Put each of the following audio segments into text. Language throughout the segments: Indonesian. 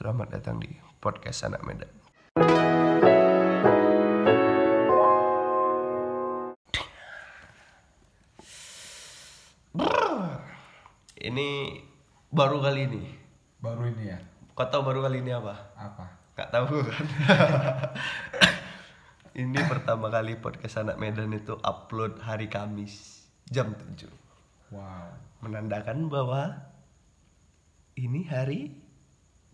Selamat datang di podcast anak Medan. Ini baru kali ini. Baru ini ya? Kau tahu baru kali ini apa? Apa? Gak tahu kan? ini pertama kali podcast anak Medan itu upload hari Kamis jam 7 Wow. menandakan bahwa ini hari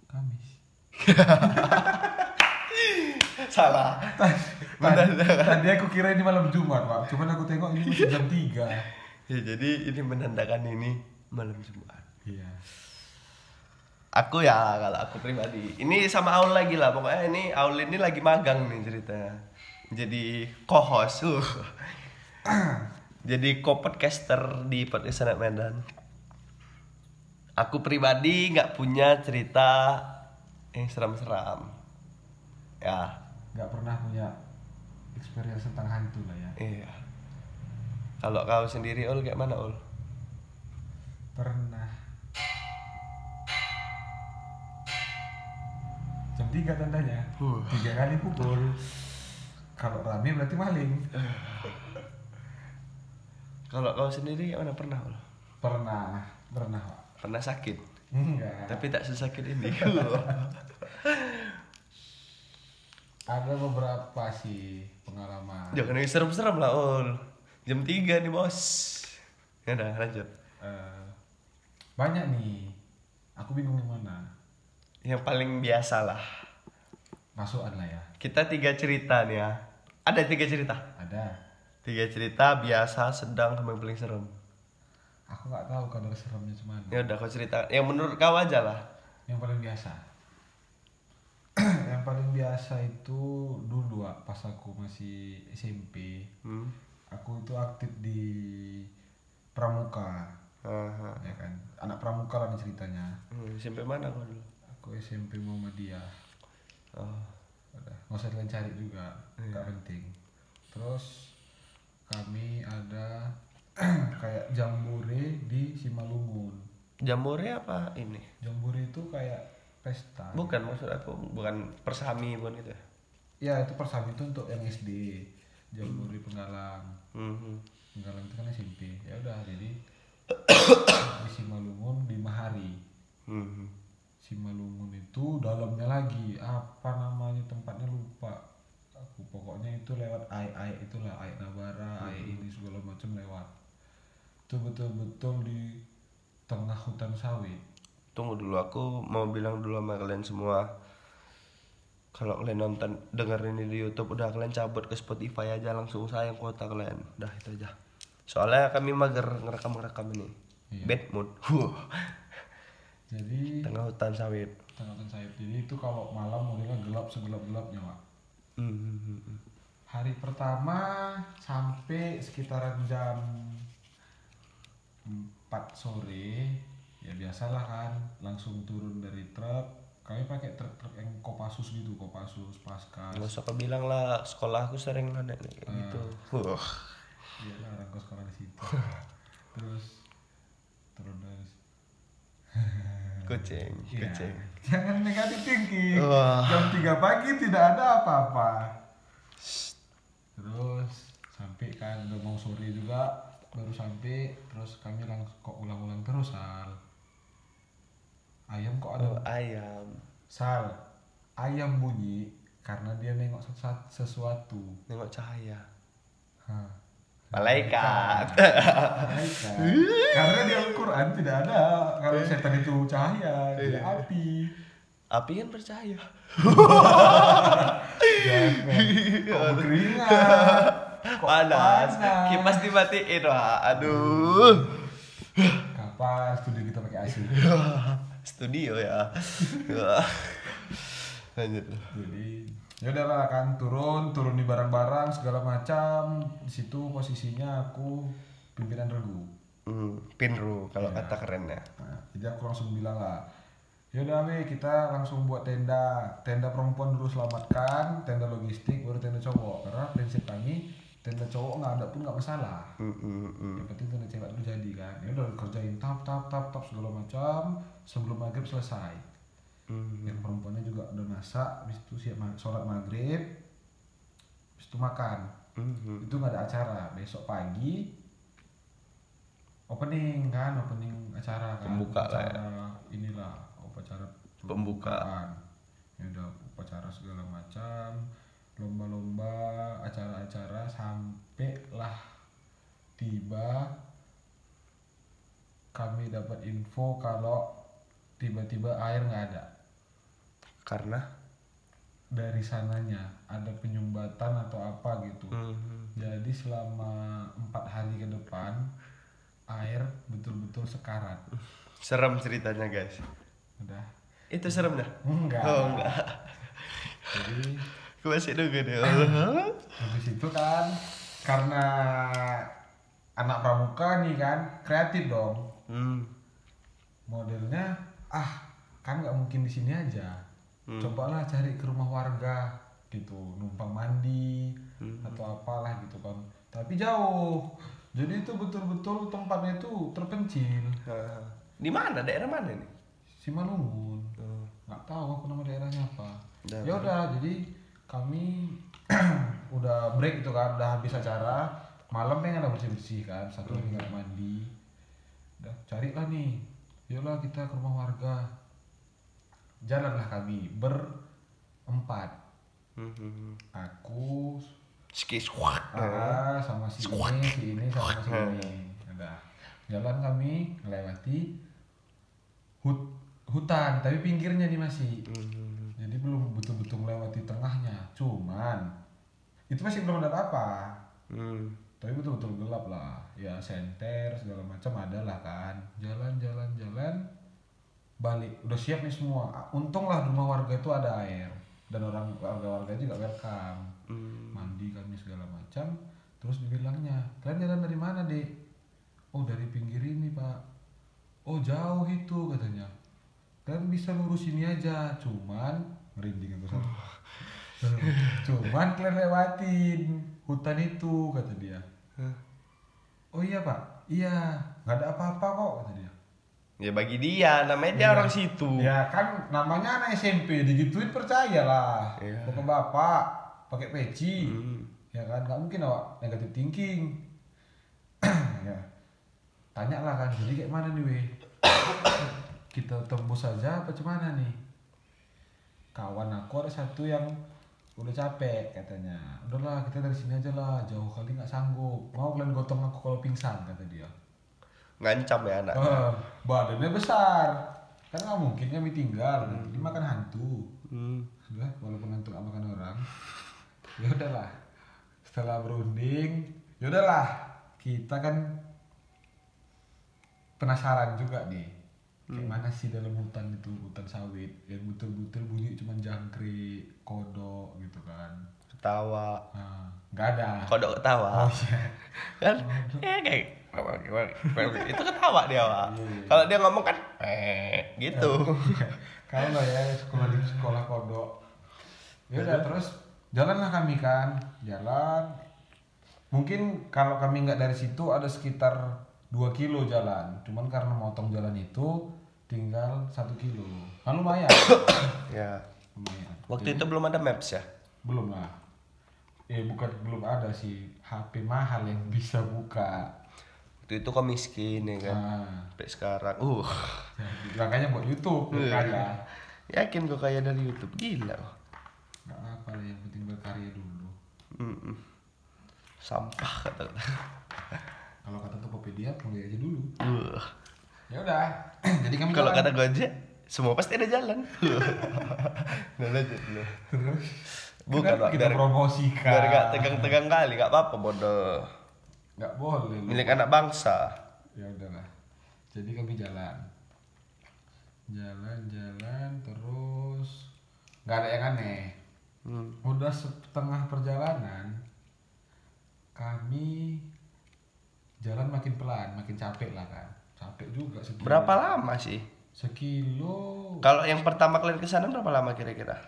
Kamis. salah Tadi, tadi aku kira ini malam Jumat, Pak. Cuman aku tengok ini masih jam 3. ya, jadi ini menandakan ini malam Jumat Iya. aku ya kalau aku pribadi ini sama Aul lagi lah pokoknya ini Aul ini lagi magang nih ceritanya jadi co-host uh. jadi co-podcaster di podcast Medan aku pribadi nggak punya cerita yang seram-seram ya Gak pernah punya experience tentang hantu lah ya. iya kalau kau sendiri Ul kayak mana Ul Pernah. Jam 3 tandanya. Uh. Tiga kali pukul. Kalau rame berarti maling. kalau kau sendiri mana pernah Ul Pernah. Pernah, Pak. Pernah sakit Enggak. tapi tak sesakit ini Ada beberapa sih pengalaman. Jangan yang serem-serem lah, Ul. Jam 3 nih, Bos. Ya udah, lanjut. Eh, banyak nih. Aku bingung yang mana. Yang paling biasa lah. Masukan lah ya. Kita tiga cerita nih ya. Ada tiga cerita. Ada. Tiga cerita biasa, sedang, sama yang paling serem. Aku nggak tahu kadar seremnya cuman. Ya udah, kau cerita. Yang menurut kau aja lah. Yang paling biasa. yang paling biasa itu dulu pas aku masih SMP. Hmm. Aku itu aktif di pramuka, Aha. ya kan. Anak pramuka lah ceritanya. Hmm, sampai mana kau dulu? Aku SMP Muhammadiyah. Oh. Udah, nggak usah kalian cari juga, Iya. nggak penting. Terus kami ada kayak jambore di Simalungun. Jamboree apa ini? Jambore itu kayak pesta. Bukan maksud aku, bukan persami bukan itu ya? Ya itu persami itu untuk yang SD. Jambore Penggalang. Hmm. Penggalang itu kan SMP. Ya udah jadi di Simalungun lima hari. Hmm. Simalungun itu dalamnya lagi apa namanya tempatnya lupa. Aku pokoknya itu lewat ai ai itulah ai Nabara, ai ini segala macam lewat. Itu betul-betul di tengah hutan sawit. Tunggu dulu, aku mau bilang dulu sama kalian semua Kalau kalian nonton, denger ini di Youtube Udah kalian cabut ke Spotify aja Langsung sayang kuota kalian Udah itu aja Soalnya kami mager ngerekam-ngerekam ini Iya. Bad mood Huh. Jadi Tengah hutan sawit tengah hutan sawit. Jadi itu kalau malam modelnya gelap segelap-gelapnya, Pak. Hmm, hmm, hmm, hmm. Hari pertama sampai sekitaran jam 4 sore ya biasalah kan langsung turun dari truk. Kami pakai truk-truk yang kopasus gitu kopasus paskas Nggak usah kau bilang lah Sekolahku sering nanya kayak gitu. Huh. iya lah orang kos sekolah di situ. Terus turun terus Kucing, Iya. kucing. Jangan negatif thinking. Wah. jam 3 pagi tidak ada apa-apa. Terus sampai kan udah mau sore juga baru sampai terus kami langsung kok ulang-ulang terus sal ayam kok ada Oh ayam sal ayam bunyi karena dia nengok sesuatu. Nengok cahaya Hah. Malaikat Malaikat. karena di Al-Quran tidak ada kalau setan itu cahaya tidak api Api kan percaya Jangan. kok berkeringat kok panas. panas Kipas dimatiin wah. Aduh. kapan studi kita pakai AC Studio ya. Lanjut. jadi ya udahlah kan turun turun di barang-barang segala macam di situ posisinya aku pimpinan regu Hmm, pinru kalau kata keren ya. nah, jadi aku langsung bilang lah ya udah we kita langsung buat tenda tenda perempuan dulu selamatkan tenda logistik baru tenda cowok karena prinsip kami tenda cowok nggak ada pun nggak masalah Hmm, hmm, hmm. yang penting tenda cewek dulu jadi kan ya udah kerjain tap tap tap tap segala macam sebelum maghrib selesai Hmm. yang perempuannya juga udah masak habis itu siap ma- sholat maghrib habis itu makan Mhm. itu nggak ada acara besok pagi opening kan opening acara kan Pembuka lah ya. inilah upacara Pembukaan. ya udah upacara segala macam lomba-lomba acara-acara sampai lah tiba kami dapat info kalau tiba-tiba air nggak ada Karena dari sananya ada penyumbatan atau apa gitu Mhm. jadi selama empat hari ke depan air betul-betul sekarat serem ceritanya guys. udah Itu serem dah. enggak Oh enggak. jadi masih nunggu deh. Allah. habis itu kan karena anak pramuka nih kan kreatif dong Hmm. modelnya ah kan nggak mungkin di sini aja Hmm. cobalah cari ke rumah warga gitu numpang mandi Hmm. atau apalah gitu kan tapi jauh jadi itu betul-betul tempatnya itu terpencil Ah. Di mana? Daerah mana nih? Simalungun Oh. nggak tahu aku nama daerahnya apa ya udah jadi kami udah break itu kan udah habis acara malam pengen ada bersih bersih kan satu lagi nggak mandi udah carilah nih yolah kita ke rumah warga jalanlah kami berempat Mhm. aku Skis. Wah. ah, sama si ini si ini sama si ini udah jalan kami melewati hut hutan tapi pinggirnya nih masih Mhm. Jadi belum betul-betul melewati tengahnya cuman itu masih belum ada apa Hmm. tapi betul-betul gelap lah. Ya senter segala macam ada lah kan. Jalan jalan jalan balik. Udah siap nih semua. Ah, untunglah rumah warga itu ada air. Dan orang warga warga juga welcome. Hmm. mandi kami segala macam. Terus dibilangnya kalian jalan dari mana dek oh dari pinggir ini pak. Oh jauh itu katanya kalian bisa lurus ini aja cuman merinding aku satu cuman kalian lewatin hutan itu kata dia Hah? oh iya pak iya nggak ada apa-apa kok kata dia Ya bagi dia, namanya dia Iya. orang situ. ya kan namanya anak SMP digituin percayalah Iya. bapak-bapak pakai peci Hmm. ya kan nggak mungkin awak negatif thinking ya tanya lah kan jadi kayak mana nih weh kita tembus aja apa cuman nih? Kawan aku ada satu yang udah capek katanya. Udahlah kita dari sini aja lah jauh kali nggak sanggup. Mau kalian gotong aku kalau pingsan kata dia. Ngancam ya anak. Eh, badannya besar. Kan nggak mungkin kami tinggal. Dia makan hantu. Hmm. Udah, walaupun hantu nggak makan orang. Ya udahlah. Setelah berunding ya udahlah. Kita kan penasaran juga nih kayak mana sih dalam hutan itu hutan sawit? Yang betul-betul bunyi cuma jangkrik kodok gitu kan. Ketawa. nah, nggak ada. Kodok ketawa. oh iya. Kan? Ya kayak itu ketawa dia, Pak. Iya. Kalau dia ngomong kan eh gitu. kalau nggak ya sekolah di sekolah kodok. Ya udah terus jalanlah kami kan. Jalan. Mungkin kalau kami nggak dari situ ada sekitar 2 kilo jalan. Cuman karena motong jalan itu tinggal satu kilo kan lumayan ya. lumayan Waktu itu belum ada maps ya? belum lah eh bukan belum ada sih HP mahal yang bisa buka Waktu itu kok miskin ya kan. nah, Sampai sekarang. Uh. jadi makanya buat YouTube Iya. kaya Yakin kok kaya dari YouTube? Gila. nggak apa lah yang penting berkarya dulu Mm-mm. Sampah kata. kalau kata Tokopedia mulai aja dulu Uh. Ya udah jadi kami Kalau kata Gojek, semua pasti ada jalan. Nah, lanjut dulu. terus Bukan, kita Biar- promosikan Biar gak tegang-tegang kali, gak apa-apa bodoh. nggak boleh. Milik anak bangsa. ya udahlah jadi kami jalan jalan-jalan terus nggak ada yang aneh Hmm. udah setengah perjalanan kami jalan makin pelan makin capek lah kan capek juga sekilo. Berapa lama sih? sekilo. Kalau yang pertama kalian ke sana berapa lama kira-kira?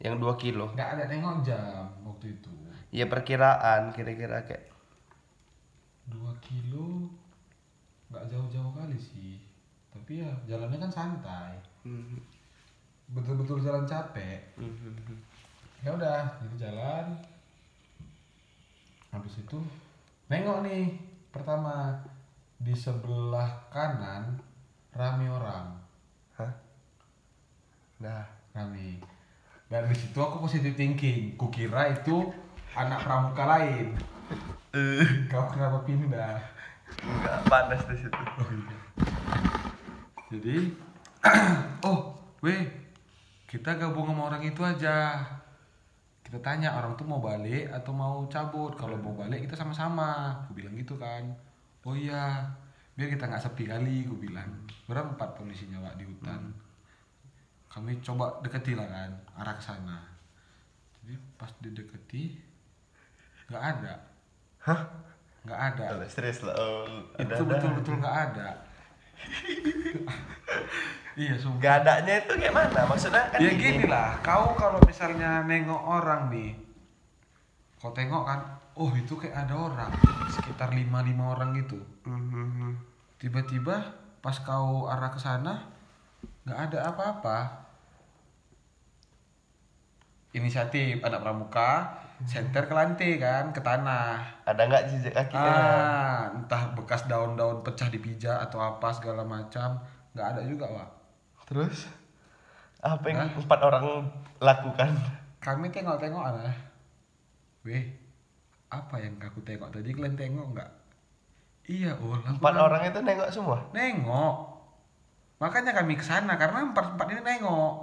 Yang 2 kilo. nggak ada nengok jam waktu itu. Ya perkiraan kira-kira kayak dua kilo nggak jauh-jauh kali sih. Tapi ya jalannya kan santai. Hmm, betul-betul jalan capek. Mhm. ya udah jadi jalan. Habis itu nengok nih pertama di sebelah kanan rame orang. Hah? Nah, rame. Dan di situ aku positive thinking. Kukira itu anak pramuka lain. Kau kenapa pindah? Enggak panas di situ. oh iya. Jadi oh weh. Kita gabung sama orang itu aja. Kita tanya orang tuh mau balik atau mau cabut? Kalau mau balik kita sama-sama. Aku bilang gitu kan oh iya biar kita nggak sepi kali gue bilang berempat polisinya pak di hutan kami coba deketi lah kan arah ke sana jadi pas dideketi nggak ada Hah? nggak ada serius lah. Oh, ada- itu ada. betul-betul nggak ada iya sumpah Gak adanya itu kayak mana? Maksudnya kan ya gini lah kau kalau misalnya nengok orang nih kau tengok kan oh itu kayak ada orang. Sekitar lima lima orang gitu. Mhm. tiba-tiba pas kau arah ke sana nggak ada apa-apa. Inisiatif anak pramuka senter ke lantai kan ke tanah. Ada nggak jejak kakinya? ah entah bekas daun-daun pecah dipijak atau apa segala macam. Nggak ada juga pak Terus? Apa yang empat orang lakukan? kami tengok-tengok lah. Weh apa yang aku tengok tadi? Kalian tengok nggak? Iya oh Empat orang itu nengok semua. nengok. Makanya kami ke sana karena empat empat ini nengok.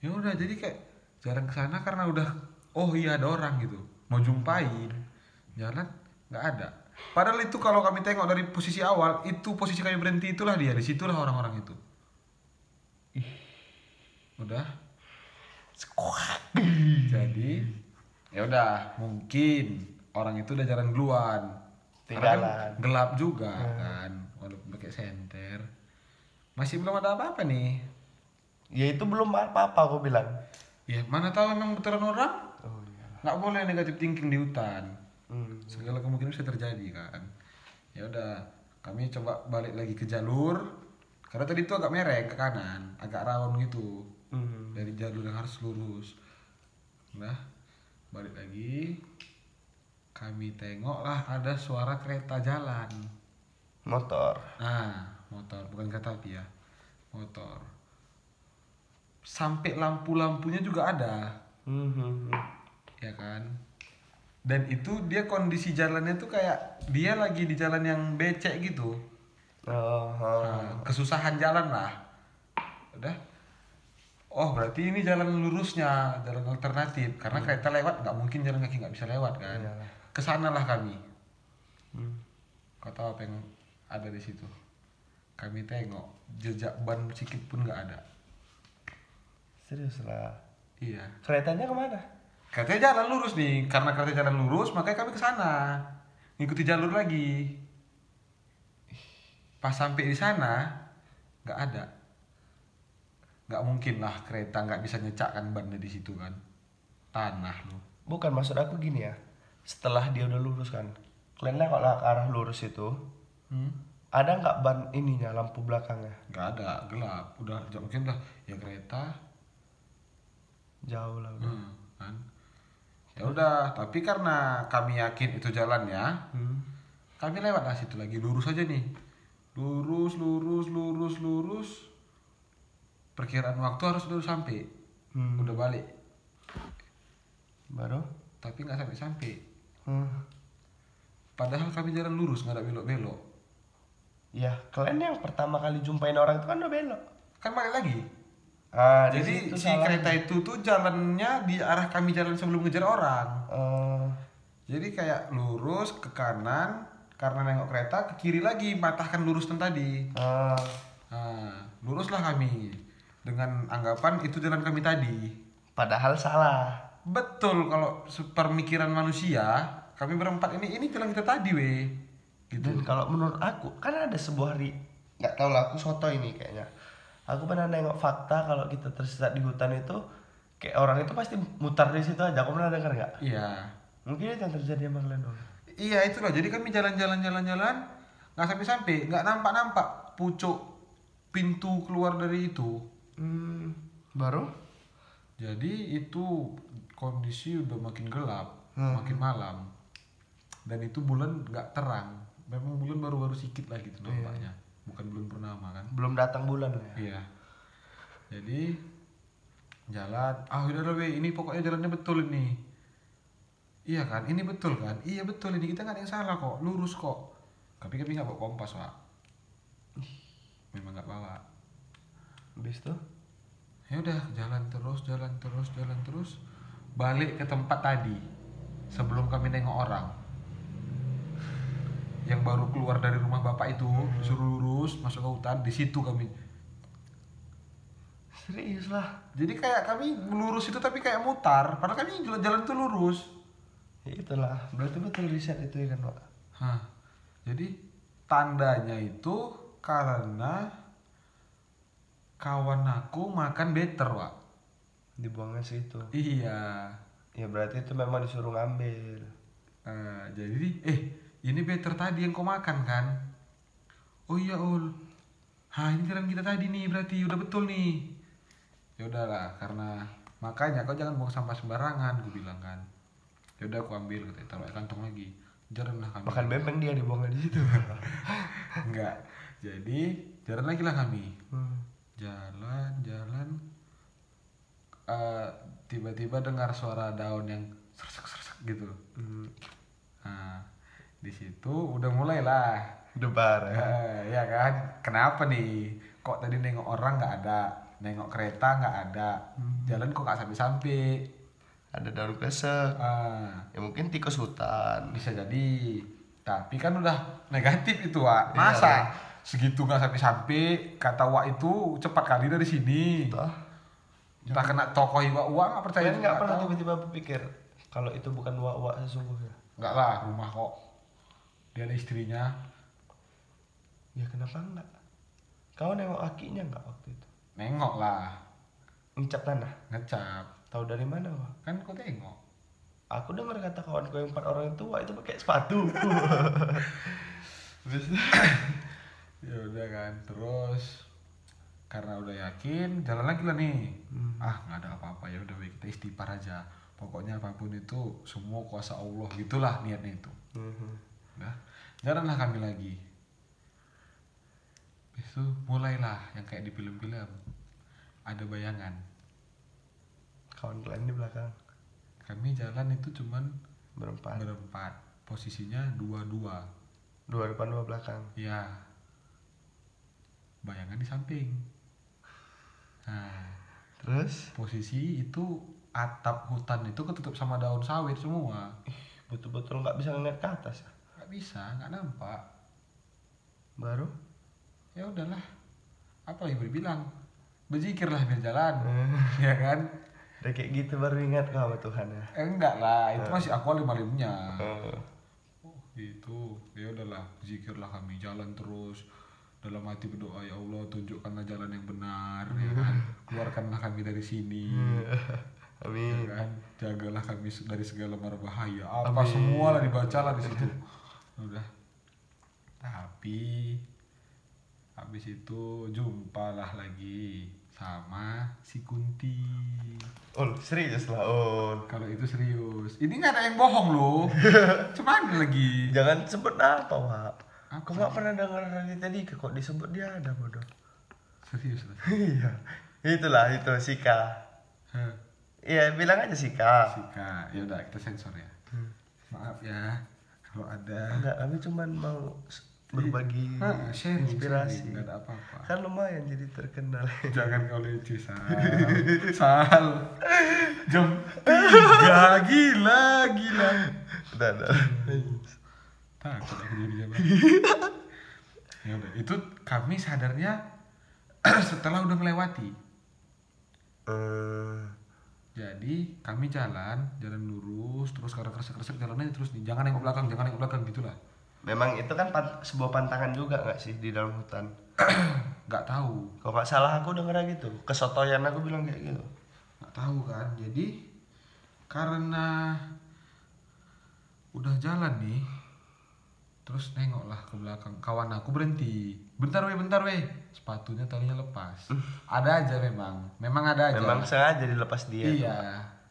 Ya udah jadi kayak jarang ke sana karena udah oh iya ada orang gitu. Mau jumpain. Jalan nggak ada. Padahal itu kalau kami tengok dari posisi awal itu posisi kami berhenti itulah dia. Di situlah orang-orang itu. Udah. Jadi ya udah mungkin orang itu udah jalan duluan. Karena kan gelap juga kan walaupun pakai senter. Masih belum ada apa-apa nih. Ya itu belum apa-apa aku bilang. ya mana tahu emang betulan orang? Oh iya. nggak boleh negatif thinking di hutan. Hmm. segala kemungkinan bisa terjadi kan. Ya udah kami coba balik lagi ke jalur. Karena tadi itu agak mereng ke kanan agak rawan gitu. Hmm. dari jalur yang harus lurus. Nah balik lagi. Kami tengok lah ada suara kereta jalan. Motor. nah motor. Bukan kereta api ya. Motor. Sampai lampu-lampunya juga ada. Mhm. ya kan? Dan itu dia kondisi jalannya tuh kayak dia lagi di jalan yang becek gitu. Oh. Nah, kesusahan jalan lah. Udah oh berarti ini jalan lurusnya jalan alternatif karena kereta lewat nggak mungkin jalan kaki nggak bisa lewat kan Iya. ke sana lah kami Hmm. kau tahu apa yang ada di situ kami tengok jejak ban sedikit pun nggak ada Serius lah. iya Keretanya ke mana? Katanya jalan lurus nih, karena katanya jalan lurus, makanya kami ke sana. Ngikuti jalur lagi. Pas sampai di sana, nggak ada. Nggak mungkin lah kereta nggak bisa nyecakkan bannya di situ kan. Tanah loh. Bukan maksud aku gini ya. Setelah dia udah lurus kan. Kalian kalau ke arah lurus itu Hmm? ada nggak ban ininya lampu belakangnya? Nggak ada, gelap. Udah jauh mungkin lah ya kereta. Jauh lah. udah. Hmm, kan. Ya udah, tapi karena kami yakin itu jalannya, Hmm. kami lewat lah situ lagi lurus aja nih lurus lurus lurus lurus perkiraan waktu harus udah sampai. Hmm. udah balik. Baru? tapi nggak sampai sampai. Hmm. padahal kami jalan lurus nggak ada belok belok Ya, kalian yang pertama kali jumpain orang itu kan udah belok. kan balik lagi. Ah, di jadi si kereta itu tuh jalannya di arah kami jalan sebelum ngejar orang. Eh, jadi kayak lurus ke kanan karena nengok kereta ke kiri lagi matahkan lurus tadi. Ah, nah, luruslah kami dengan anggapan itu jalan kami tadi padahal salah. Betul kalau pemikiran manusia, kami berempat ini ini jalan kita tadi weh. Gitu. Dan kalau menurut aku kan ada sebuah ri nggak tahu lah aku soto ini kayaknya. Aku pernah nengok fakta kalau kita tersesat di hutan itu kayak orang itu pasti mutar di situ aja. Aku pernah dengar nggak? Iya. Mungkin itu yang terjadi sama kalian dulu. Iya itulah. Jadi kami jalan-jalan jalan-jalan nggak sampai-sampai, nggak nampak-nampak pucuk pintu keluar dari itu. Hmm, baru? Jadi itu kondisi udah makin gelap, Hmm. makin malam. Dan itu bulan nggak terang. Memang bulan baru-baru sedikit lah gitu nampaknya. Bukan bulan purnama kan. Belum datang bulan ya? Iya. Jadi jalan, ah udah weh, ini pokoknya jalannya betul ini. Iya kan, ini betul kan? Iya betul ini kita nggak ada yang salah kok, lurus kok. Tapi kami nggak bawa kompas pak. Memang nggak bawa. Habis itu? Ya udah jalan terus, jalan terus, jalan terus. Balik ke tempat tadi sebelum kami nengok orang. Yang baru keluar dari rumah bapak itu disuruh lurus masuk ke hutan di situ kami Serius lah. Jadi kayak kami lurus itu tapi kayak mutar, padahal kami jalan, jalan tuh lurus. Ya, itulah. Berarti betul riset itu ya kan, Pak? Hah. Jadi tandanya itu karena kawan aku makan better, Pak. Dibuangnya situ. Iya. Ya berarti itu memang disuruh ngambil. Eh, jadi eh ini better tadi yang kau makan kan? Oh iya ul. Hah ini jalan kita tadi nih berarti udah betul nih. Ya udahlah karena makanya kau jangan buang sampah sembarangan, gue bilang kan. Ya udah aku ambil kita taruh kantong lagi. Jalan lah kami. Makan bebeng dia dibuangnya di situ. Enggak. Jadi jalan lagi lah kami. Hmm. Jalan, jalan. Eh, tiba-tiba dengar suara daun yang sersek sersek gitu. Hmm. Nah, di situ udah mulai lah. Debar ya. Eh, ya kan? Kenapa nih? Kok tadi nengok orang nggak ada, nengok kereta nggak ada, jalan kok nggak sampai-sampai. Ada daun kesek. Ah, Ya mungkin tikus hutan. bisa jadi. Tapi kan udah negatif itu, Wak. Iya. Masa segitu nggak sampai-sampai kata Wak itu cepat kali dari sini. Toh. Entah kena tokoh Iwa Uang nggak percaya nggak pernah tiba-tiba berpikir kalau itu bukan wak-wak sesungguhnya. Nggak lah, rumah kok. Dia ada istrinya. Ya kenapa enggak? Kau nengok akinya enggak waktu itu? Nengok lah, Ngecap tanah. ngecap. Tahu dari mana, Wak? Kan kau tengok. Aku dengar kata kawanku yang empat orang itu Wak itu pakai sepatu. Ya udah kan terus karena udah yakin jalan lagi lah nih. Hmm. ah nggak ada apa-apa ya udah kita istighfar aja. Pokoknya apa pun itu semua kuasa Allah gitulah niatnya itu. Mhm. udah jalanlah kami lagi. Itu mulailah yang kayak di film-film. Ada bayangan. Kawan kalian di belakang. Kami jalan itu cuman berempat. berempat. Posisinya dua-dua. Dua depan dua belakang. ya bayangan di samping. Nah Terus? posisi itu atap hutan itu ketutup sama daun sawit semua. Betul-betul nggak bisa ngeliat ke atas. nggak bisa nggak nampak. Baru? ya udahlah. Apa yang berbilang berzikirlah biar jalan ya kan? Udah kayak gitu baru ingat kau sama Tuhan ya. eh, enggak lah itu masih aku alim alimnya Eh, oh gitu. Ya udahlah zikirlah kami jalan terus dalam hati berdoa ya Allah tunjukkanlah jalan yang benar ya kan? Keluarkanlah kami dari sini. Ya Amin. kan? Jagalah kami dari segala mara bahaya. Apa Amin. semua lah dibaca lah di situ. Udah. Tapi habis itu jumpalah lagi sama si Kunti. Ul, serius lah, Ul. kalau itu serius. Ini nggak ada yang bohong loh. Cuman lagi Jangan sebut apa, Wak. Aku nggak pernah dengar dari tadi kok disebut dia ada bodoh. serius Iya. Itulah itu Sika. Iya, bilang aja Sika. Sika ya udah kita sensor ya maaf ya kalau ada Enggak, kami cuman mau berbagi Ah, sharing, inspirasi. sharing, ada apa-apa Kan lumayan jadi terkenal. Jangan kau leceh Sal Sal Jam tiga Gila Gila Udah, udah. Takut aku jadi Ya udah Itu kami sadarnya Setelah udah melewati Eh, Jadi kami jalan Jalan lurus Terus karena kresek-kresek jalannya terus nih Jangan nengok belakang Jangan nengok belakang gitu lah memang itu kan pan- sebuah pantangan juga nggak sih di dalam hutan? Nggak tahu Kalau nggak salah aku denger gitu. Kesotoyan aku bilang kayak gitu. nggak tahu kan jadi karena udah jalan nih terus nengok lah ke belakang. Kawan aku berhenti. Bentar weh bentar weh. Sepatunya talinya lepas. Ada aja memang. Memang ada aja. Memang sengaja dilepas dia. iya.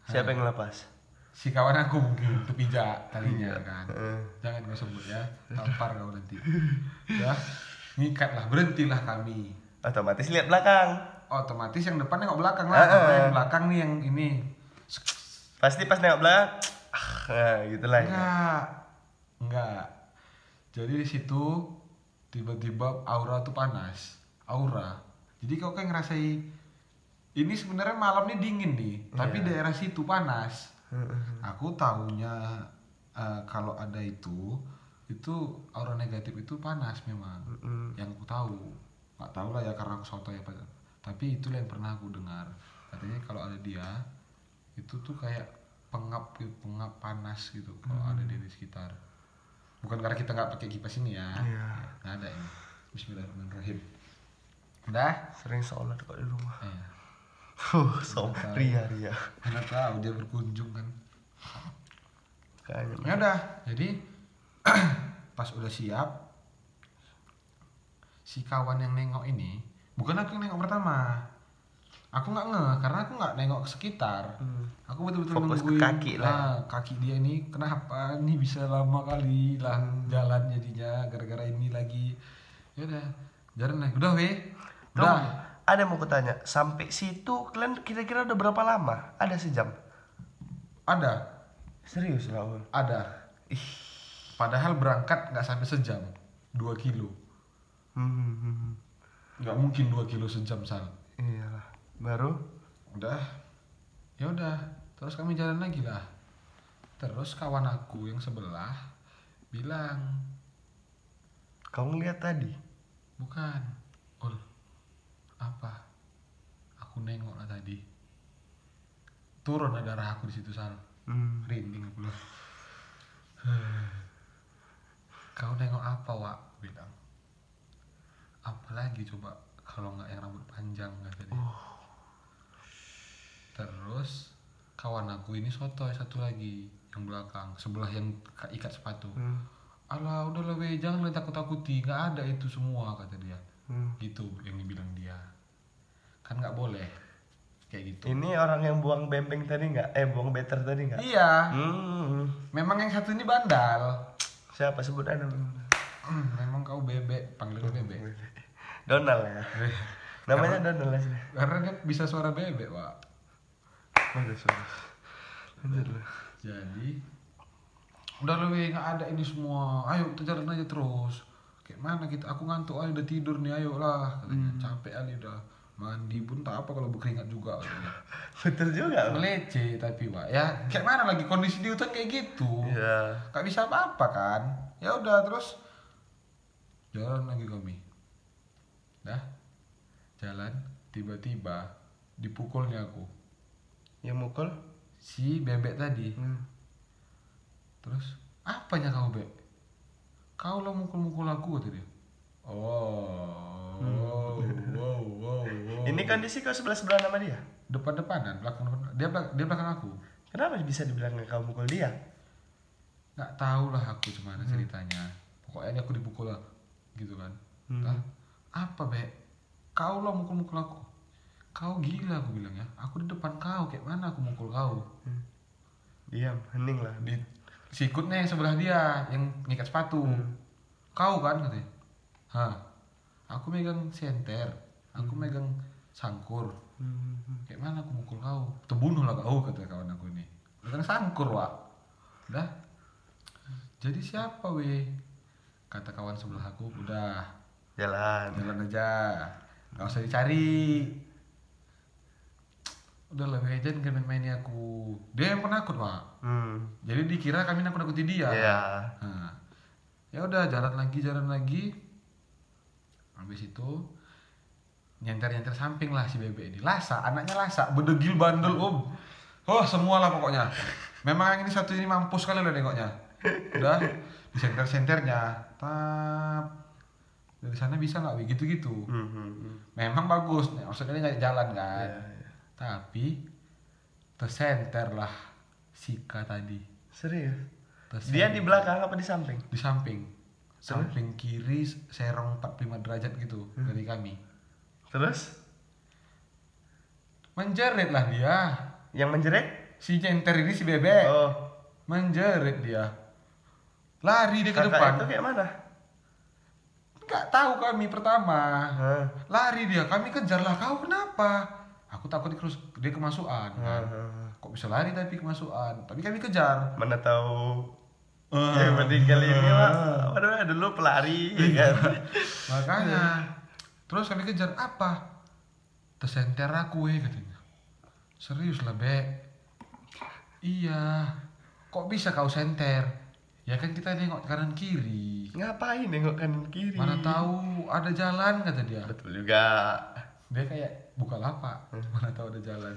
Siapa yang lepas? si kawan aku mungkin untuk pijak talinya Iya. kan. Heeh. jangan kau sebut ya. Tampar kau nanti. Ya. Ngikat lah berhentilah kami. Otomatis lihat belakang. otomatis yang depan nengok belakang Eh, lah. Eh, karena eh. yang belakang nih yang ini? Pasti pas nengok belakang, ah, nah, gitu lah. ya. enggak. Enggak jadi di situ tiba-tiba aura tuh panas aura. Jadi kau kayak ngerasai ini sebenarnya malam ini dingin nih tapi Iya. daerah situ panas. Aku tahunya eh, kalau ada itu itu aura negatif itu panas memang. Mm-mm. yang aku tahu. Nggak tahu lah ya karena aku soto ya tapi itulah yang pernah aku dengar. Katanya kalau ada dia itu tuh kayak pengap gitu, pengap panas gitu kalau ada dia di sekitar bukan karena kita nggak pakai kipas ini ya. Iya. nggak ada ini. Bismillahirrahmanirrahim. Udah? Sering sholat kok di rumah. eh, Huh, so, ria ria. mana tahu dia berkunjung kan. Kayaknya. ya udah. Jadi pas udah siap si kawan yang nengok ini bukan aku yang nengok pertama aku nggak ngeh karena aku nggak nengok ke sekitar. Hmm. aku betul-betul Fokus ke nungguin kaki lah. ah, kaki dia ini kenapa nih bisa lama kali lah Hmm. jalan jadinya gara-gara ini lagi? Ya udah jalan lah udah weh udah. ada yang mau kutanya, sampai situ kalian kira-kira udah berapa lama? Ada sejam? ada. Serius lah, ada. Padahal berangkat nggak sampai sejam. Dua kilo. Hmm, nggak mungkin dua kilo sejam sal. Iyalah. Baru? udah. Ya udah terus kami jalan lagi lah. Terus kawan aku yang sebelah bilang Kau ngeliat tadi? bukan. Ul apa? Aku nengok lah tadi. Turun ada darah aku di situ sal. Hmm. rinding aku loh kau nengok apa wak? Bilang. Apalagi coba kalau nggak yang rambut panjang kata dia terus kawan aku ini sotoy satu lagi yang belakang sebelah yang ka- ikat sepatu Hmm. alah udah weh jangan lah takut takuti nggak ada itu semua kata dia Hmm. gitu yang dibilang dia kan nggak boleh kayak gitu Ini orang yang buang bembeng tadi nggak? Eh, buang better tadi nggak? iya Hmm. memang yang satu ini bandal Siapa sebut anda? Hmm, memang kau bebek panggilnya bebek Donald ya. Namanya Donald ya. sih. karena dia bisa suara bebek pak Bagus. Lanjut lah. jadi udah lebih nggak ada ini semua. Ayo kita jalan aja terus. Kayak mana kita? Aku ngantuk ayo udah tidur nih ayo lah. Katanya capek ali udah. Mandi pun tak apa kalau berkeringat juga. Betul juga. melece tapi pak. Ya kayak mana lagi kondisi di hutan kayak gitu? Iya. gak bisa apa-apa kan? Ya udah terus jalan lagi kami dah. Jalan tiba-tiba dipukulnya aku Yang mukul? si bebek tadi Hmm. terus apanya kau beb kau lah mukul-mukul aku kata dia oh wow wow wow, wow. Ini kondisi kau sebelah sebelah nama dia. depan-depanan belakang depan dia belak- dia belakang aku Kenapa bisa dibilang kau mukul dia? nggak tahu lah aku gimana ceritanya pokoknya aku dipukul lah gitu kan Hmm. Apa be kau lah mukul-mukul aku kau gila aku bilang ya. Aku di depan kau kayak mana aku mukul kau? Diam, hening lah. di sikutnya yang sebelah dia yang ngikat sepatu. Kau kan katanya. Hah? Aku megang senter. Aku megang sangkur. Hmm. kayak mana aku mukul kau? Terbunuh lah kau kata kawan aku ini. Megang sangkur wak. Udah. Jadi siapa weh kata kawan sebelah aku udah. Jalan. jalan aja. Nggak usah dicari udah lah weh jangan kena main aku. Dia yang penakut wak Hmm. jadi dikira kami nakut nakuti dia. Iya. Nah, ya udah jalan lagi jalan lagi. Habis itu nyenter nyenter samping lah si bebek ini. Lasa anaknya lasa bedegil bandel om. Oh semua lah pokoknya. Memang yang ini satu ini mampus kali lah nengoknya. Udah di senter senternya tap. Dari sana bisa nggak gitu gitu Hmm, hmm, hmm. memang bagus. Maksudnya nyari jalan kan? Iya. Tapi tersenter lah Sika tadi. Serius? Tersenter. Dia di belakang apa di samping? di samping. Samping kiri serong 45 derajat gitu dari kami. Terus? Menjerit lah dia. Yang menjerit? si center ini si bebek Oh, menjerit dia. Lari dia ke kakak depan. itu kayak mana? nggak tahu kami pertama. Hah. lari dia. Kami kejar lah kau kenapa aku takut dia, kerus- dia kemasukan kan? Hah. kok bisa lari tapi kemasukan? Tapi kami kejar. Mana tahu. Ah. yang penting kali ini mah waduh dulu pelari ya kan? Makanya. Terus kami kejar apa? Tersenter aku eh katanya. Serius lah be iya. Kok bisa kau senter ya kan kita nengok kanan kiri. Ngapain nengok kanan kiri? Mana tahu ada jalan kata dia. Betul juga. Dia kayak buka lapak. Mana tahu ada jalan.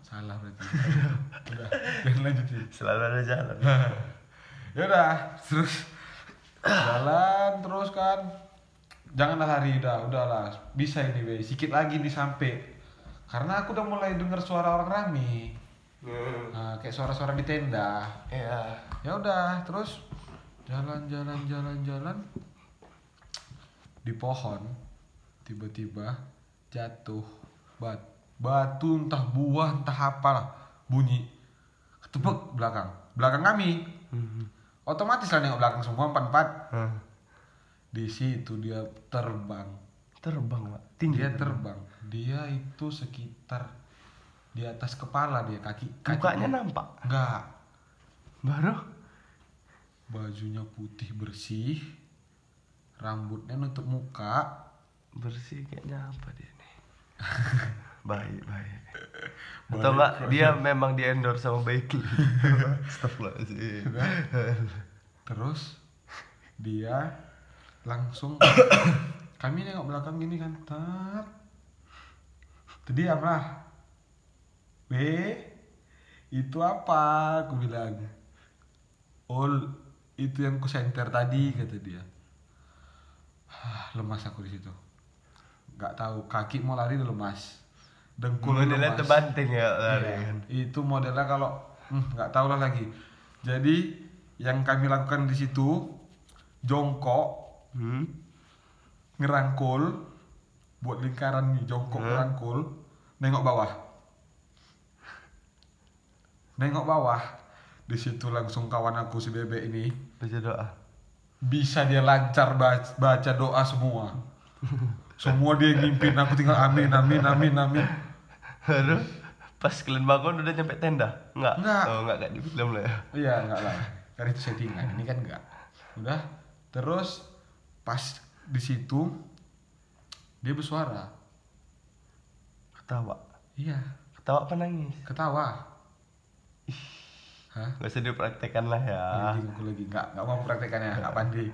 Salah berarti. Udah jangan lanjutin. Selalu ada jalan. Ya udah terus. Jalan terus kan. Janganlah lari udah udahlah. Bisa ini be sikit lagi nih sampai karena aku udah mulai dengar suara orang rame. Nah, kayak suara-suara di tenda. Ya ya udah terus. Jalan jalan jalan jalan. Di pohon tiba-tiba jatuh bat batu entah buah entah apalah. Bunyi. Ketepuk belakang. Belakang kami. Otomatis lah nengok belakang semua empat empat Hah. di situ dia terbang. Terbang pak? Tinggi dia terbang. dia itu sekitar di atas kepala dia kaki kaki mukanya nampak? Enggak baru? Bajunya putih bersih. Rambutnya nutup muka. Bersih kayaknya apa dia baik baik. Atau enggak dia memang di endorse sama Baikly Astagfirullahaladzim. Terus dia langsung kami nengok belakang gini kan tat. Terdiam lah B itu apa? Aku bilang all itu yang ku center tadi kata dia. Ah, lemas aku di situ nggak tahu kaki mau lari udah lemas dengkul modelnya lemas. terbanting ya lari Iya, kan itu modelnya kalau hmm, nggak tahu lah lagi. Jadi yang kami lakukan di situ jongkok hmm? ngerangkul buat lingkaran nih jongkok Hmm. ngerangkul nengok bawah nengok bawah di situ langsung kawan aku si bebek ini baca doa bisa dia lancar baca, baca doa semua semua dia ngimpin aku tinggal amin amin amin amin Aduh, pas kalian bangun udah nyampe tenda? Enggak? Enggak. Oh, enggak kayak di film lah ya. Iya enggak lah, kan itu settingan. Ini kan enggak. Udah, terus pas di situ dia bersuara. Ketawa. Iya, Ketawa apa nangis? ketawa. Hah? Gak usah dipraktekan lah ya. Anjing aku lagi enggak enggak mau praktekannya, enggak pandai.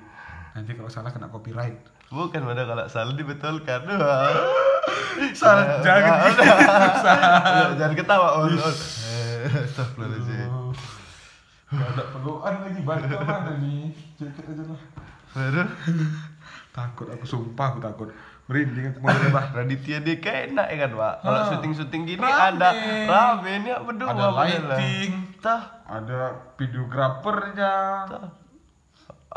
Nanti kalau salah kena copyright. Bukan pada kalau salah dibetulkan. Salah, jangan gitu. Udah, Jangan ketawa, on, on. Eh, Astagfirullahaladzim. Enggak ada peluan lagi bantu mana nih? Jaket aja lah. Aduh, Takut aku sumpah aku takut. Merinding aku mau bah. Raditya Dika enak ya kan, Pak? Kalau Ah. syuting-syuting gini Rame. ada rame ini berdua Ada lighting, Tah, ada videografernya. tah.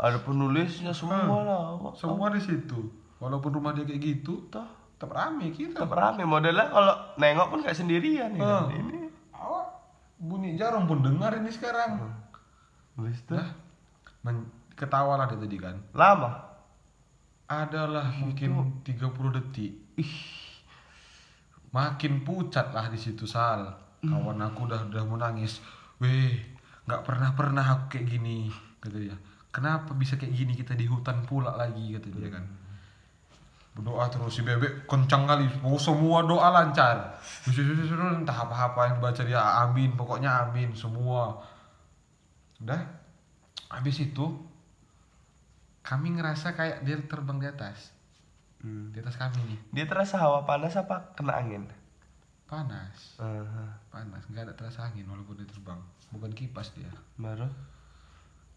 Ada penulisnya semua lah. Wah, Semua di situ. Walaupun rumah dia kayak gitu, Tah. tetap rame kita. Tetap rame modelnya kalau nengok pun gak sendirian ya. Kan? Ini. Awak bunyi jarum pun dengar ini sekarang. Habis Lah, men- ketawa lah dia tadi kan. lama. Adalah mungkin 30 detik. Makin pucat lah di situ Sal. Kawan aku udah udah mau nangis. Weh, nggak pernah pernah aku kayak gini kata dia. Kenapa bisa kayak gini kita di hutan pula lagi kata dia kan. Berdoa terus si bebek kencang kali. Mau semua doa lancar. Entah apa-apa yang dibaca dia amin, pokoknya amin semua. Udah. Habis itu kami ngerasa kayak dia terbang di atas. Hmm. Di atas kami nih. Dia terasa hawa panas apa kena angin? Panas. Aha. Panas, nggak ada terasa angin walaupun dia terbang. Bukan kipas dia. Baru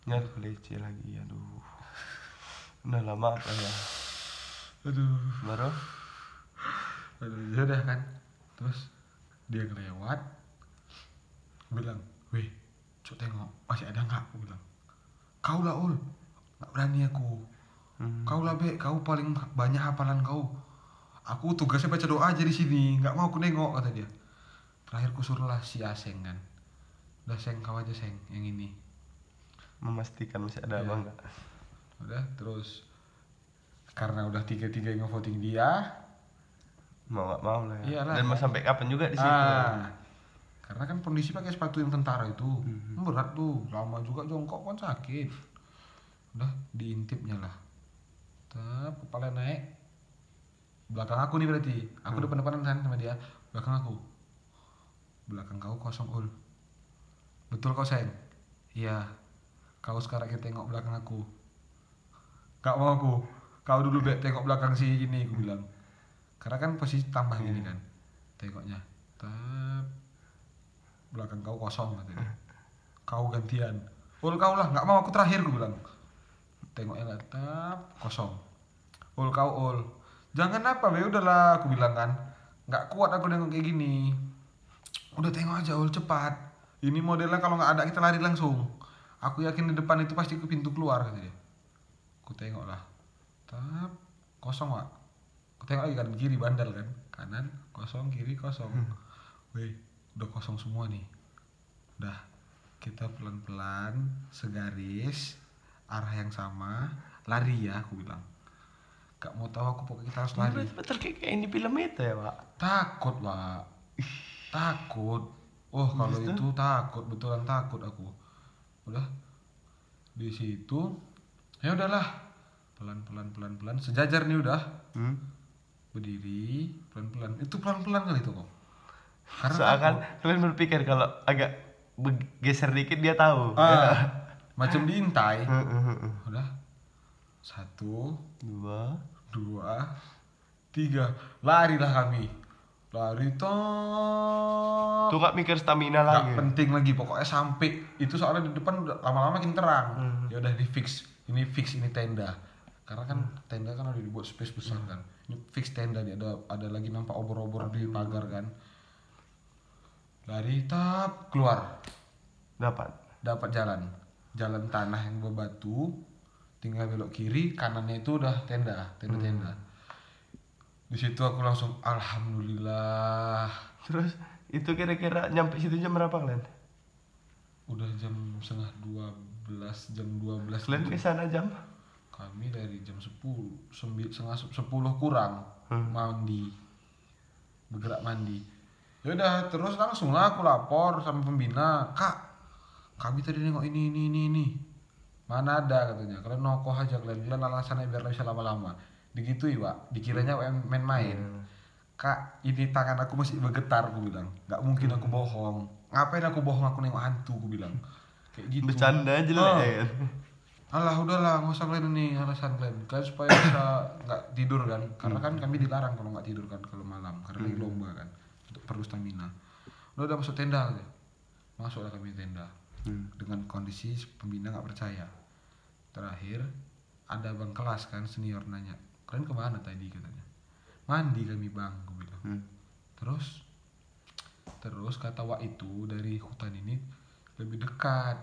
nyat leci lagi aduh. Udah lama apa ya? Aduh. Baru Aduh, ya udah kan. Terus dia ngelewat. Bilang, "Weh, cok tengok, masih ada nggak?" Aku bilang. "Kau lah, Ul." Nggak berani aku. Hmm. kau lah be kau paling banyak hafalan kau aku tugasnya baca doa aja di sini nggak mau aku nengok kata dia terakhir ku suruhlah si Aseng kan udah seng kau aja seng yang ini Memastikan masih ada Iya. apa enggak. udah terus karena udah tiga tiga yang voting dia Mau nggak mau lah ya. Iyalah. Dan mau sampai kapan juga di situ. ah karena kan kondisi pakai sepatu yang tentara itu Mhm. berat tuh lama juga jongkok kan sakit udah diintipnya lah Tep, kepala naik belakang aku nih berarti aku Hmm. depan depanan kan sama dia belakang aku belakang kau kosong ul betul kau sayang iya kau sekarang kita tengok belakang aku. Gak mau aku kau dulu be tengok belakang si ini aku bilang. Karena kan posisi tambah gini Iya. kan tengoknya. Tep, belakang kau kosong katanya kau gantian. Ul kau lah nggak mau aku terakhir aku bilang. Tengoknya nggak tap kosong. Ul kau ul. Jangan apa be udahlah aku bilang kan. Nggak kuat aku nengok kayak gini. Udah tengok aja ul cepat. Ini modelnya kalau nggak ada kita lari langsung aku yakin di depan itu pasti ke pintu keluar kata dia. Aku tengok lah tap kosong pak aku tengok lagi kanan kiri bandal kan. Kanan kosong kiri kosong. Weh udah kosong semua nih. Udah kita pelan-pelan segaris arah yang sama lari ya aku bilang. Gak mau tahu aku pokoknya kita harus lari. Betul, kayak, ini film itu ya, Pak. takut pak takut. Oh kalau Gitu? itu takut betulan takut aku udah. Di situ ya udahlah. Pelan pelan pelan pelan sejajar nih udah. Hmm. berdiri pelan pelan itu pelan pelan kali itu kok. Karena Seakan takut. kalian berpikir kalau agak geser dikit dia tahu. ah, macam diintai. Udah. Satu Dua. dua tiga. Larilah kami lari toh. Tuh nggak mikir stamina Nggak lagi. penting lagi pokoknya sampai itu soalnya di depan lama-lama makin terang Hmm. ya udah di fix. Ini fix ini tenda. Karena kan tenda kan udah dibuat space besar kan. Ini fix tenda nih ada ada lagi nampak obor-obor di pagar kan. Lari tap keluar. Dapat. dapat jalan. Jalan tanah yang berbatu tinggal belok kiri kanannya itu udah tenda tenda tenda di situ aku langsung alhamdulillah. Terus itu kira-kira nyampe situ jam berapa kalian? udah jam setengah dua belas jam dua belas Kalian ke sana jam? kami dari jam sepuluh sembi, setengah se- sepuluh kurang. Hmm. mandi. Bergerak mandi. Ya udah terus langsung lah aku lapor sama pembina. Kak kami tadi nengok ini ini ini ini. Mana ada? katanya. Kalian nokoh aja kalian kalian alasannya biar bisa lama-lama digitui pak. Dikiranya main-main. Hmm. kak ini tangan aku masih bergetar aku bilang. Nggak mungkin aku bohong. Ngapain aku bohong? Aku nengok hantu aku bilang. Kayak gitu. Bercanda aja lah Oh. ya kan. Alah udahlah nggak usah kalian ini alasan kalian kalian supaya bisa nggak tidur kan? Karena kan kami dilarang kalau nggak tidur kan kalau malam. Karena lagi lomba kan untuk perlu stamina. Udah udah masuk tenda aja masuklah kami tenda. Hmm. dengan kondisi pembina nggak percaya. Terakhir ada bang kelas kan senior nanya kalian ke mana tadi katanya? Mandi kami bang gue bilang. Hmm. terus terus kata Wak itu dari hutan ini lebih dekat.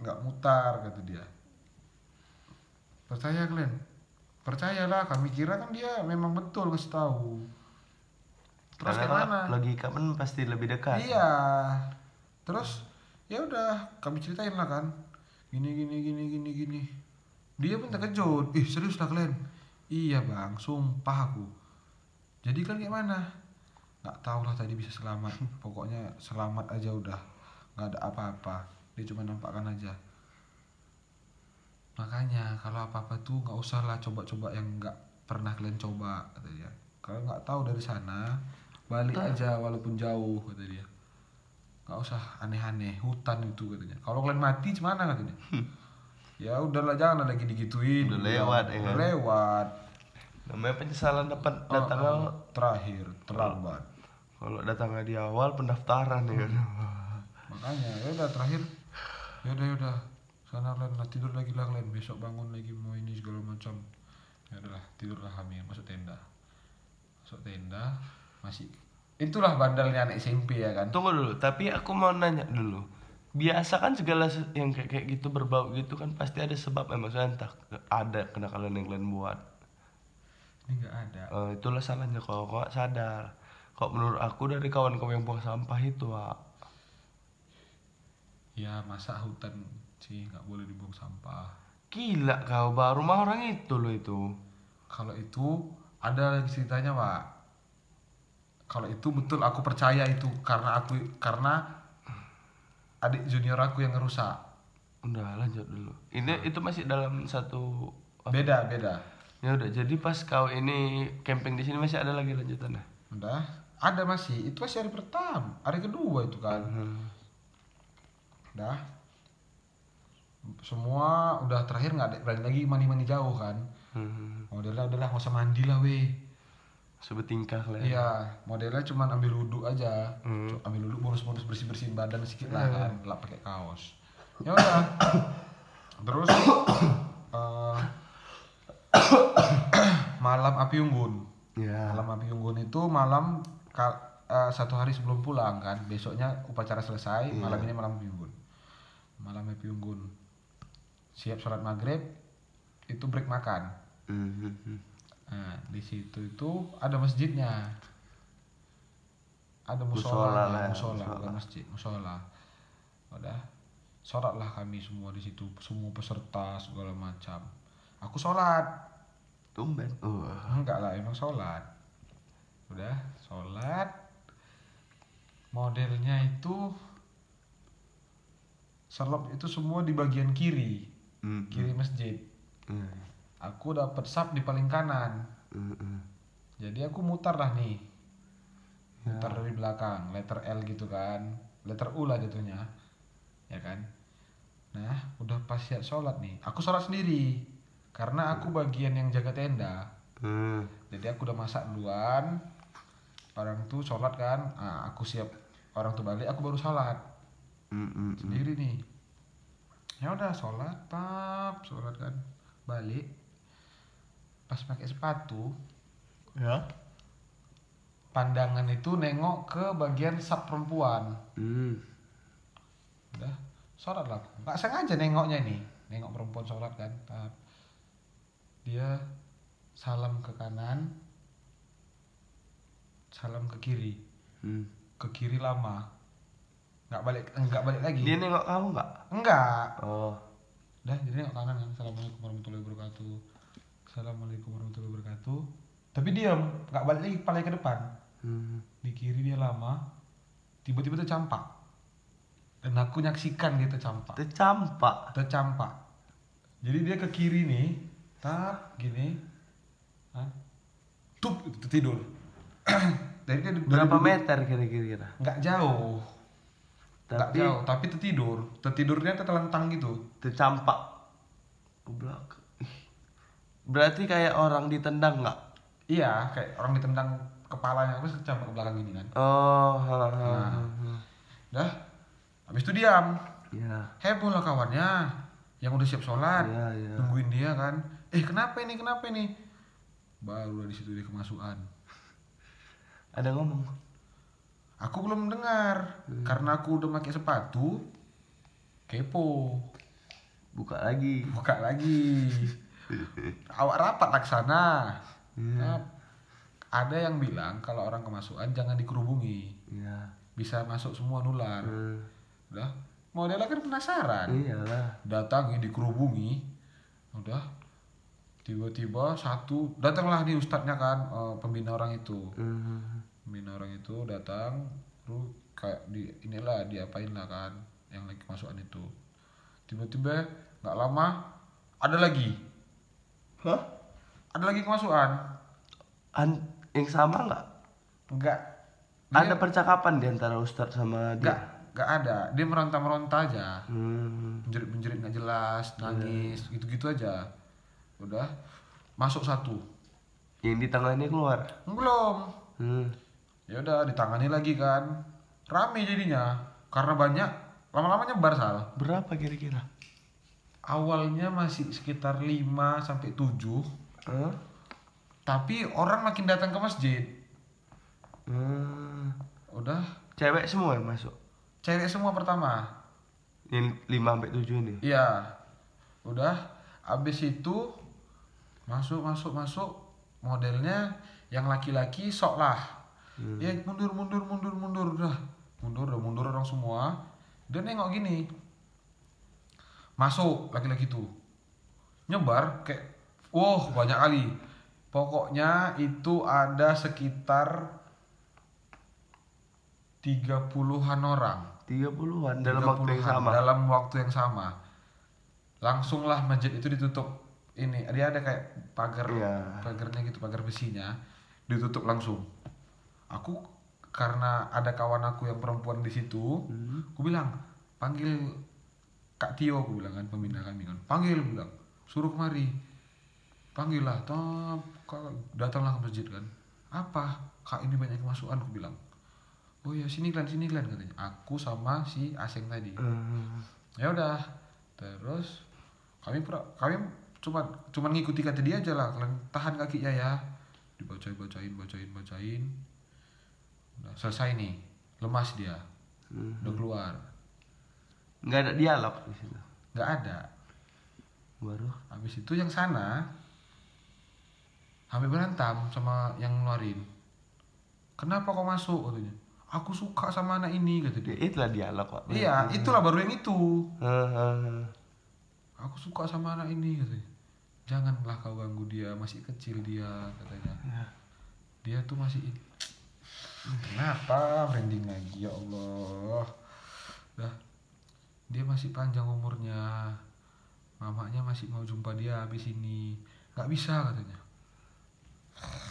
Nggak mutar kata dia. Percaya kalian percayalah kami kira kan dia memang betul kasih tahu. Terus Karena kayak kalau mana logika pun pasti lebih dekat. iya. Terus ya udah kami ceritain lah kan. Gini gini gini gini gini. Dia pun terkejut. Ih serius lah kalian iya bang. Sumpah aku. Jadi kan kayak mana? Nggak tahu lah tadi bisa selamat. Pokoknya selamat aja udah. Nggak ada apa-apa. Dia cuma nampakkan aja. Makanya kalau apa-apa tuh nggak usah lah coba-coba yang nggak pernah kalian coba kata dia. Kalau nggak tahu dari sana balik aja walaupun jauh kata dia. Nggak usah aneh-aneh hutan itu katanya kalau kalian mati gimana katanya ya udahlah jangan lagi digituin. Udah lewat, ya. Udah lewat Namanya penyesalan dapat Oh, datang oh, terakhir terlambat. Kalau datangnya di awal pendaftaran ya. Kan. makanya ya udah terakhir. Ya udah ya udah. Sana kalian lah tidur lagi lah kalian besok bangun lagi mau ini segala macam. Ya udahlah tidurlah kami masuk tenda. Masuk tenda masih itulah bandalnya anak SMP ya kan? Tunggu dulu, tapi aku mau nanya dulu. biasa kan segala se- yang kayak kayak gitu berbau gitu kan pasti ada sebab emang maksudnya entah ada kenakalan yang kalian buat ini nggak ada. Eh, itulah salahnya kalau kau sadar. Kok menurut aku dari kawan kau yang buang sampah itu Wak. ya masa hutan sih nggak boleh dibuang sampah. Gila kau baru rumah orang itu loh itu. Kalau itu ada lagi ceritanya pak kalau itu betul aku percaya itu karena aku karena adik junior aku yang ngerusak. Udah lanjut dulu. Ini itu masih dalam satu beda beda ya udah jadi pas kau ini camping di sini masih ada lagi lanjutannya? Udah. Ada masih. Itu masih hari pertama. Hari kedua itu kan. Udah semua udah terakhir nggak ada berani lagi mandi jauh kan. Hmm. modelnya udahlah nggak usah mandi lah weh. Sebetingkah lah iya. Modelnya cuma ambil wudhu aja. Hmm. Ambil wudhu bonus bonus bersih bersihin badan sedikit lah kan. Lap pakai kaos. Ya udah. Terus eh, malam api unggun. Ya. Malam api unggun itu malam eh, satu hari sebelum pulang kan. Besoknya upacara selesai malam ini malam api unggun. Malam api unggun. Siap sholat maghrib itu break makan. Mhm. nah di situ itu ada masjidnya. Ada Musola musola ya, musola. bukan masjid musola. Udah sholatlah kami semua di situ semua peserta segala macam. Aku sholat tumben. Uh. enggak lah emang sholat. Udah sholat. Modelnya itu selop itu semua di bagian kiri. Mhm. kiri masjid. Hmm. aku dapat sap di paling kanan. Mhm. jadi aku mutar lah nih. Ya. mutar dari belakang letter L gitu kan. Letter U lah jatuhnya. Ya kan? Nah udah pas siap sholat nih. Aku sholat sendiri karena aku bagian yang jaga tenda. Hmm. jadi aku udah masak duluan orang tuh sholat kan. Nah, aku siap orang tuh balik aku baru sholat. Mhm. sendiri nih. Ya udah sholat tap sholat kan. Balik. Pas pakai sepatu ya. pandangan itu nengok ke bagian sub perempuan. Hmm. udah sholat lah. Nggak sengaja nengoknya nih nengok perempuan sholat kan tap. Dia salam ke kanan salam ke kiri Hmm. ke kiri lama nggak balik nggak balik lagi dia nengok kamu nggak enggak oh Dah, jadi nengok kanan kan. Assalamualaikum warahmatullahi wabarakatuh. Assalamualaikum warahmatullahi wabarakatuh. Tapi diam, nggak balik lagi kepala ke depan. Hmm. Di kiri dia lama. Tiba-tiba tercampak. Dan aku nyaksikan dia tercampak. tercampak Tercampak. Jadi dia ke kiri nih, tap gini. Hah? Tup, itu tidur. Dari dia berapa dari meter kira-kira Nggak jauh. Nggak tapi jauh, tapi tertidur. Tertidurnya tertelentang gitu. tercampak ke belakang Ih. berarti kayak orang ditendang nggak Iya, kayak orang ditendang kepalanya terus kecampak ke belakang gini kan. oh Nah. Dah. Habis itu diam. ya Heboh lah kawannya yang udah siap sholat. Iya, iya. Nungguin dia kan. Eh, kenapa ini? Kenapa ini? Baru di situ dia kemasukan. ada ngomong Aku belum dengar karena aku udah pakai sepatu. Kepo. buka lagi Buka lagi. Awak rapat laksana. Iya. Nah, ada yang bilang kalau orang kemasukan jangan dikerubungi. ya Bisa masuk semua nular. Hmm. Udah. Modelnya kan penasaran. iyalah Datangi dikerubungi. Udah. Tiba-tiba satu datanglah nih ustadznya kan eh, pembina orang itu. Hmm. Pembina orang itu datang lu kayak di inilah diapain lah kan yang lagi kemasukan itu. Tiba-tiba nggak lama ada lagi. Hah? Ada lagi kemasukan. An yang sama nggak Enggak. ada percakapan di antara ustadz sama dia Enggak, enggak ada. Dia meronta-meronta aja. hmm. Menjerit-menjerit nggak jelas, nangis, gitu-gitu aja. Udah. Masuk satu. yang di ini keluar Belum. hmm. Ya udah ditangani lagi kan. Rame jadinya. Karena banyak lama-lama nyebar sal. berapa kira-kira Awalnya masih sekitar 5 sampai 7. Hah? Tapi orang makin datang ke masjid. Hmm. Udah cewek semua yang masuk cewek semua pertama. Yang 5 sampai 7 ini. Iya. Udah habis itu masuk masuk masuk modelnya yang laki-laki sok lah. Ya mundur mundur mundur mundur udah. Mundur udah mundur orang semua. Dia nengok gini. Masuk laki-laki tuh. Nyebar kayak wah banyak kali. Pokoknya itu ada sekitar 30-an orang. 30-an dalam waktu yang 30-an, sama. dalam waktu yang sama. Langsunglah masjid itu ditutup. Ini dia ada kayak pagar Iya. pagarnya gitu pagar besinya. Ditutup langsung. Aku karena ada kawan aku yang perempuan di situ Hmm. aku bilang panggil kak Tio aku bilang kan pembina kami kan. Panggil bilang. Suruh kemari. Panggil lah datanglah ke masjid kan. Apa? Kak ini banyak kemasukan aku bilang oh ya sini kalian sini kalian katanya. Aku sama si Aseng tadi. Hmm. ya udah terus kami pura, kami cuma cuman ngikuti kata dia aja lah kalian tahan kakinya ya dibacain bacain bacain bacain udah selesai nih. Lemas dia. Hmm. udah keluar. Nggak ada dialog di situ. nggak ada. Baru. habis itu yang sana hampir berantem sama yang ngeluarin. Kenapa kau masuk katanya aku suka sama anak ini kata dia. Itulah dialog, Pak. iya itulah baru yang itu. Aku suka sama anak ini katanya janganlah kau ganggu dia masih kecil dia katanya. Ya. dia tuh masih kenapa branding lagi ya Allah? Dah dia masih panjang umurnya. Mamanya masih mau jumpa dia habis ini. Nggak bisa katanya.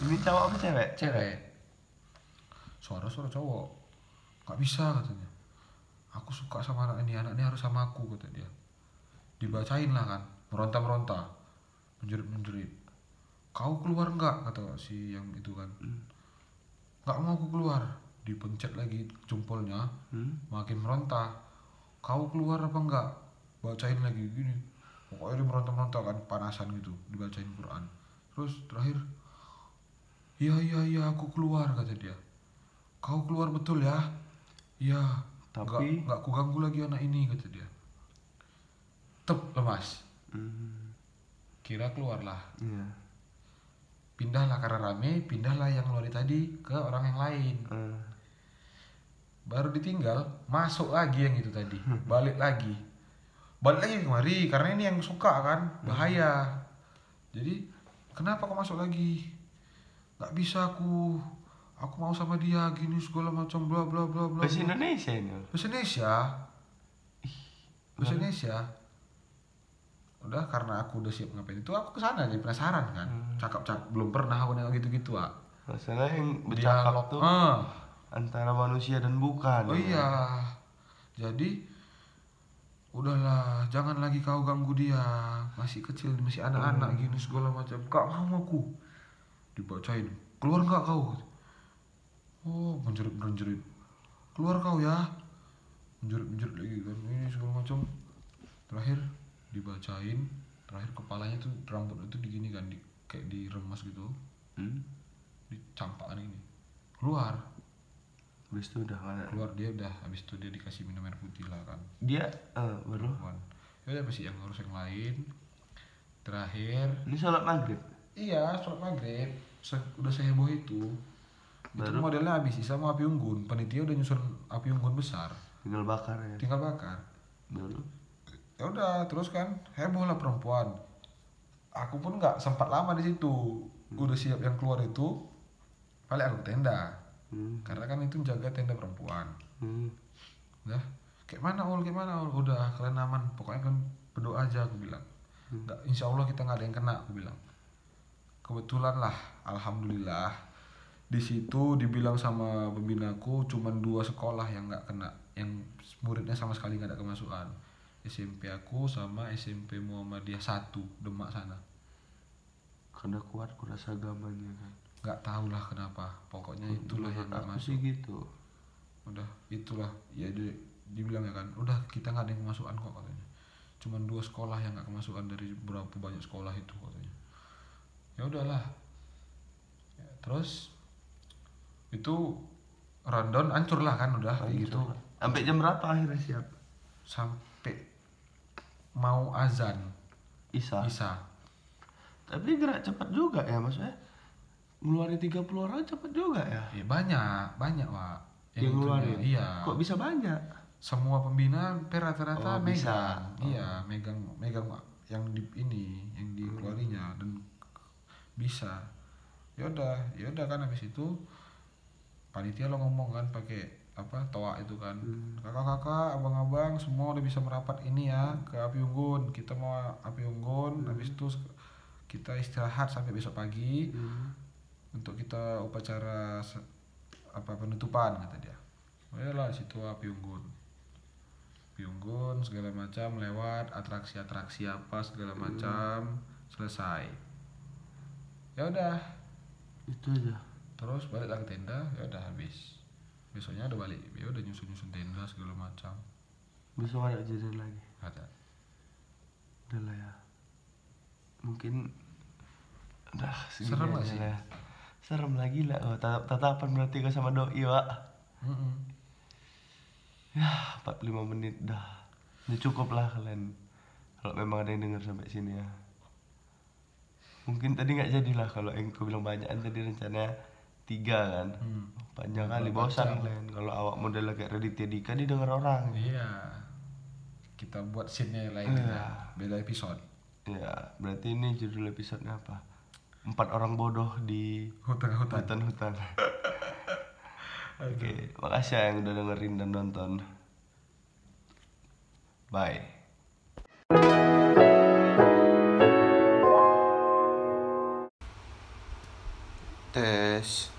Ini cowok apa cewek? cewek suara-suara cowok. Nggak bisa katanya. Aku suka sama anak ini anak ini harus sama aku kata dia. Dibacain lah kan meronta-meronta. Menjerit-menjerit. Kau keluar nggak? Kata si yang itu kan. Nggak mau aku keluar. Dipencet lagi jempolnya. Hmm. makin meronta. Kau keluar apa enggak bacain lagi gini. Pokoknya dia meronta-meronta kan panasan gitu dibacain Quran. Terus terakhir iya iya iya aku keluar kata dia kau keluar betul ya. Iya Tapi- nggak nggak ku ganggu lagi anak ini kata dia. Tep lemas. Hmm. kira keluarlah. Iya. pindahlah karena rame pindahlah yang lari tadi ke orang yang lain. Eh. baru ditinggal masuk lagi yang itu tadi. Balik lagi. Balik lagi kemari karena ini yang suka kan bahaya. Jadi kenapa kau masuk lagi? Nggak bisa aku aku mau sama dia gini segala macam bla bla bla bla Bahasa. Indonesia ini. bahasa Indonesia bahasa Indonesia udah karena aku udah siap ngapain itu aku ke sana jadi penasaran kan cakap cakap belum pernah aku nengok gitu gitu ah Masalah yang bercakap Dialog, tuh ah. antara manusia dan bukan. Oh iya. Jadi udahlah, jangan lagi kau ganggu dia. Masih kecil, masih anak-anak gini segala macam. Kak mau aku. Dibacain. Keluar nggak kau? Oh, menjerit menjerit. Keluar kau ya. Menjerit menjerit lagi kan. Ini segala macam. Terakhir dibacain. Terakhir kepalanya tuh rambut itu digini kan, di, kayak diremas gitu. Hmm. Dicampakkan ini. Keluar. Habis itu udah ada. keluar dia udah habis itu dia dikasih minum air putih lah kan Dia eh, baru. Ya udah masih yang ngurus yang lain terakhir Ini sholat maghrib. iya sholat maghrib Se- udah seheboh itu itu Baru? modelnya habis sisa mau api unggun panitia udah nyusun api unggun besar Tinggal bakar ya. tinggal bakar Baru. ya udah terus kan heboh lah perempuan aku pun nggak sempat lama di situ udah siap yang keluar itu balik aku tenda Hmm. karena kan itu jaga tenda perempuan Hmm. Udah, kayak mana ul, kayak mana ul? Udah, kalian aman. Pokoknya kan berdoa aja aku bilang. Nggak, insya Allah kita nggak ada yang kena aku bilang. Kebetulan lah, alhamdulillah. Di situ dibilang sama pembinaku cuman dua sekolah yang nggak kena, yang muridnya sama sekali nggak ada kemasukan. SMP aku sama SMP Muhammadiyah satu Demak sana. Karena kuat kurasa agamanya kan. Nggak tahu lah kenapa. Pokoknya itulah yang nggak masuk. sih gitu. udah itulah ya di, dibilang ya kan udah kita nggak ada yang kemasukan kok katanya cuman dua sekolah yang nggak kemasukan dari berapa banyak sekolah itu katanya ya udahlah Ya, terus itu rundown hancur lah kan udah kayak gitu Sampai jam berapa akhirnya siap? sampai mau azan Isa. Isa Tapi gerak cepat juga ya maksudnya. Ngeluarin 30 orang cepat juga ya. ya banyak banyak pak Yang itunya. ngeluarin. iya Kok bisa banyak? semua pembina per rata-rata Oh, bisa. megang iya megang megang yang di ini yang dikeluarinya dan bisa yaudah yaudah kan habis itu panitia lo ngomong kan pakai apa toa itu kan. Kakak-kakak abang-abang semua udah bisa merapat ini ya ke api unggun. Kita mau api unggun habis itu kita istirahat sampai besok pagi. Untuk kita upacara apa penutupan kata dia. Oh lah situ api unggun. Api unggun segala macam lewat atraksi-atraksi apa segala macam selesai. Ya udah. Itu aja. Terus balik lagi tenda ya udah habis besoknya udah balik ya udah nyusun nyusun tenda segala macam Besok ada kejadian lagi. ada Udah lah ya. Mungkin udah Serem gak sih? lah ya. Serem lagi lah. Oh, tatap tatapan berarti kau sama doi, Pak. Mm-mm. Ya, 45 menit dah. Ini cukup lah kalian. Kalau memang ada yang dengar sampai sini ya. Mungkin tadi nggak jadilah kalau yang kau bilang banyak tadi rencananya tiga kan. Hmm. Panjang kali bosan kalian. Kalau awak model kayak Raditya Dika didengar orang. iya kita buat scene lain juga beda episode Ya, berarti ini judul episodenya apa? Empat orang bodoh di hutan-hutan hutan-hutan. Oke, makasih ya yang udah dengerin dan nonton. Bye. Tes.